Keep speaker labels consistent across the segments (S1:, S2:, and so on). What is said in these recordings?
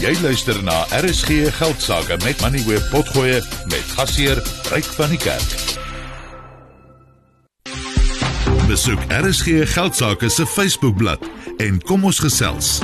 S1: Jy luister na RSG Geldsaake met Money Web Potgoe met gasheer Ryk van die Kerk. Besoek RSG Geldsaake se Facebookblad en kom ons gesels.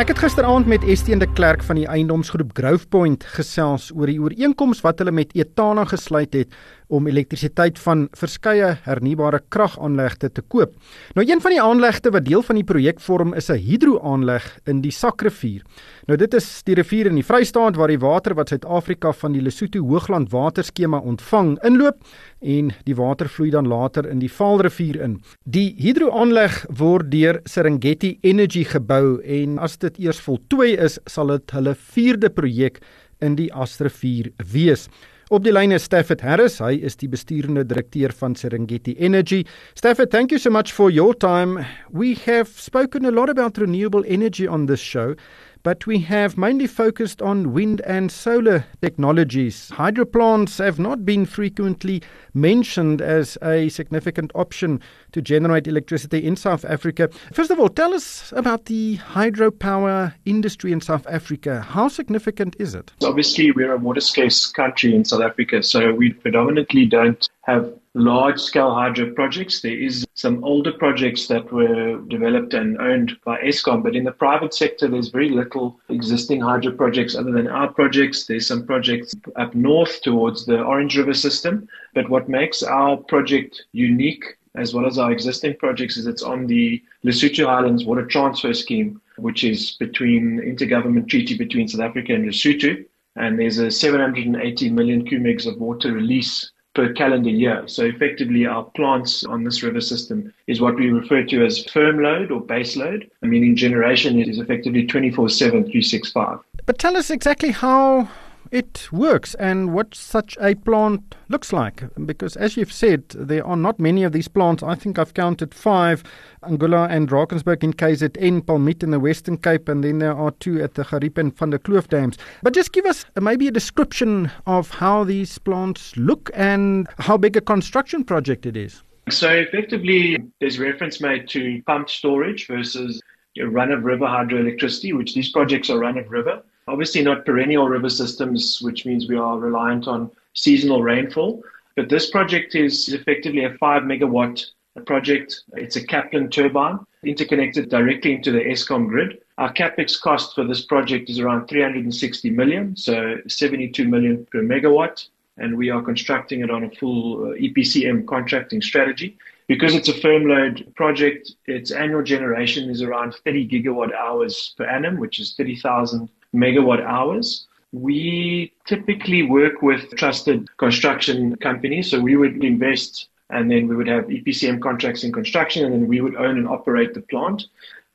S2: Ek het gisteraand met Estienne de Klerk van die eiendomsgroep Growthpoint gesels oor die ooreenkoms wat hulle met Etana gesluit het om elektrisiteit van verskeie hernubare kragaanlegte te koop. Nou een van die aanlegte wat deel van die projek vorm is 'n hidroaanleg in die Sakrivier. Nou dit is die rivier in die Vrystaat waar die water wat Suid-Afrika van die Lesotho Hoogland waterskema ontvang inloop en die water vloei dan later in die Vaalrivier in. Die hidroaanleg word deur Serengeti Energy gebou en as dit eers voltooi is, sal dit hulle 4de projek in die Asrivier wees. Op die lyn is Stafford Harris. Hy is die besturende direkteur van Serengeti Energy. Stafford, thank you so much for your time. We have spoken a lot about renewable energy on this show. But we have mainly focused on wind and solar technologies. Hydro plants have not been frequently mentioned as a significant option to generate electricity in South Africa. First of all, tell us about the hydropower industry in South Africa. How significant is it?
S3: Obviously, we're a water scarce country in South Africa, so we predominantly don't have large scale hydro projects. There is some older projects that were developed and owned by Eskom, but in the private sector, there's very little existing hydro projects other than our projects. There's some projects up north towards the Orange River system. But what makes our project unique as well as our existing projects is it's on the Lesotho Highlands water transfer scheme, which is between intergovernment treaty between South Africa and Lesotho. And there's a 780 million cubic of water release per calendar year. So effectively our plants on this river system is what we refer to as firm load or base load, meaning generation is effectively 24-7, 365.
S2: But tell us exactly how it works and what such a plant looks like. Because as you've said, there are not many of these plants. I think I've counted five Ingula and Drakensberg in KZN, Palmit in the Western Cape, and then there are two at the Gariep and Van der Kloof dams. But just give us maybe a description of how these plants look and how big a construction project it is.
S3: So effectively, there's reference made to pumped storage versus run of river hydroelectricity, which these projects are run of river. Obviously, not perennial river systems, which means we are reliant on seasonal rainfall. But this project is effectively a five megawatt project. It's a Kaplan turbine interconnected directly into the Eskom grid. Our capex cost for this project is around 360 million, so 72 million per megawatt. And we are constructing it on a full uh, EPCM contracting strategy. Because it's a firm load project, its annual generation is around 30 gigawatt hours per annum, which is 30,000 megawatt hours. We typically work with trusted construction companies. So we would invest and then we would have EPCM contracts in construction and then we would own and operate the plant.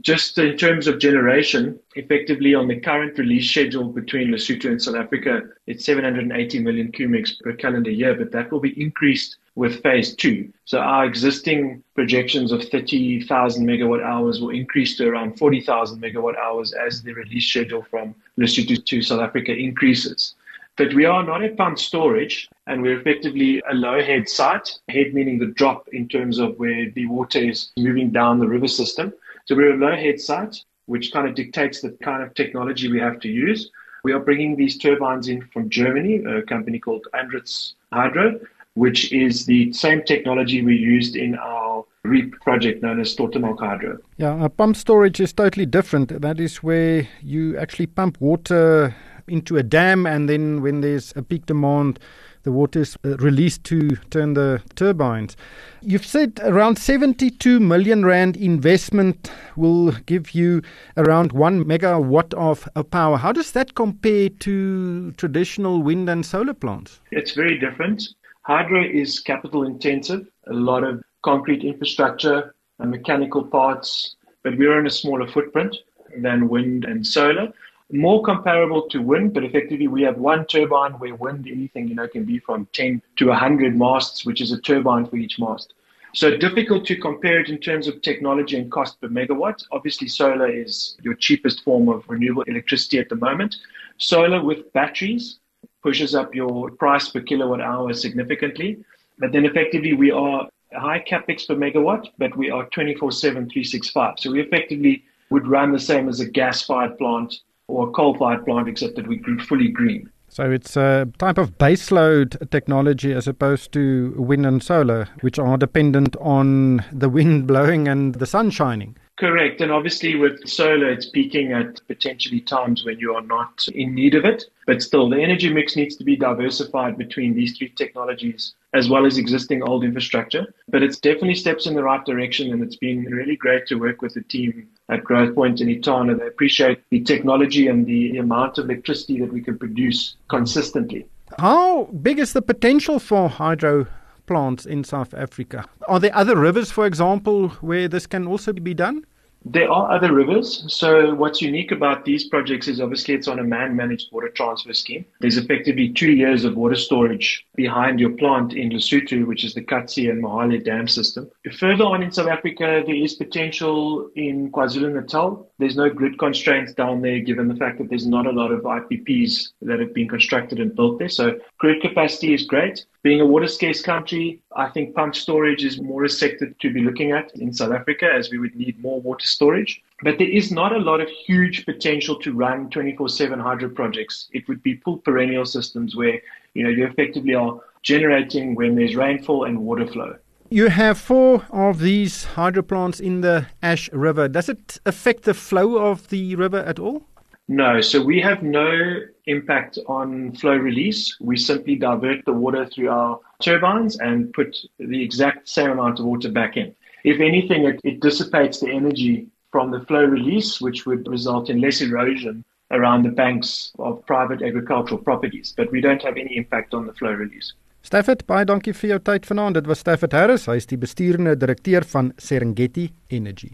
S3: Just in terms of generation, effectively on the current release schedule between Lesotho and South Africa, it's 780 million cubics per calendar year, but that will be increased with phase two. So our existing projections of 30,000 megawatt hours will increase to around 40,000 megawatt hours as the release schedule from Lesotho to South Africa increases. But we are not at pump storage and we're effectively a low head site, head meaning the drop in terms of where the water is moving down the river system. So we're a low head site, which kind of dictates the kind of technology we have to use. We are bringing these turbines in from Germany, a company called Andritz Hydro, which is the same technology we used in our REAP project known as Stortemelk Hydro.
S2: Yeah, pump storage is totally different. That is where you actually pump water into a dam, and then when there's a peak demand, the water is uh, released to turn the turbines. You've said around 72 million rand investment will give you around 1 megawatt of power. How does that compare to traditional wind and solar plants?
S3: It's very different. Hydro is capital intensive, a lot of concrete infrastructure and mechanical parts, but we're in a smaller footprint than wind and solar. More comparable to wind, but effectively we have one turbine where wind, anything, you know, can be from 10 to 100 masts, which is a turbine for each mast. So difficult to compare it in terms of technology and cost per megawatt. Obviously, solar is your cheapest form of renewable electricity at the moment. Solar with batteries pushes up your price per kilowatt hour significantly. But then effectively we are high capex per megawatt, but we are 24 7, 365. So we effectively would run the same as a gas-fired plant or a coal-fired plant, except that we grew fully green.
S2: So it's a type of baseload technology as opposed to wind and solar, which are dependent on the wind blowing and the sun shining.
S3: Correct. And obviously, with solar, it's peaking at potentially times when you are not in need of it. But still, the energy mix needs to be diversified between these three technologies as well as existing old infrastructure. But it's definitely steps in the right direction. And it's been really great to work with the team at Growthpoint and Etana. And they appreciate the technology and the amount of electricity that we can produce consistently.
S2: How big is the potential for hydro plants in South Africa. Are there other rivers, for example, where this can also be done?
S3: There are other rivers. So what's unique about these projects is obviously it's on a man-managed water transfer scheme. There's effectively two years of water storage behind your plant in Lesotho, which is the Katse and Mohale dam system. Further on in South Africa, there is potential in KwaZulu-Natal. There's no grid constraints down there, given the fact that there's not a lot of IPPs that have been constructed and built there. So grid capacity is great. Being a water scarce country, I think pump storage is more a sector to be looking at in South Africa as we would need more water storage. But there is not a lot of huge potential to run 24/7 hydro projects. It would be full perennial systems where you know you effectively are generating when there's rainfall and water flow.
S2: You have four of these hydro plants in the Ash River. Does it affect the flow of the river at all?
S3: No, so we have no impact on flow release. We simply divert the water through our turbines and put the exact same amount of water back in. If anything, it, it dissipates the energy from the flow release, which would result in less erosion around the banks of private agricultural properties. But we don't have any impact on the flow release.
S2: Stafford, baie dankie vir jou tyd vanaand. Dit was Stafford Harris, hy is die besturende direkteur van Serengeti Energy.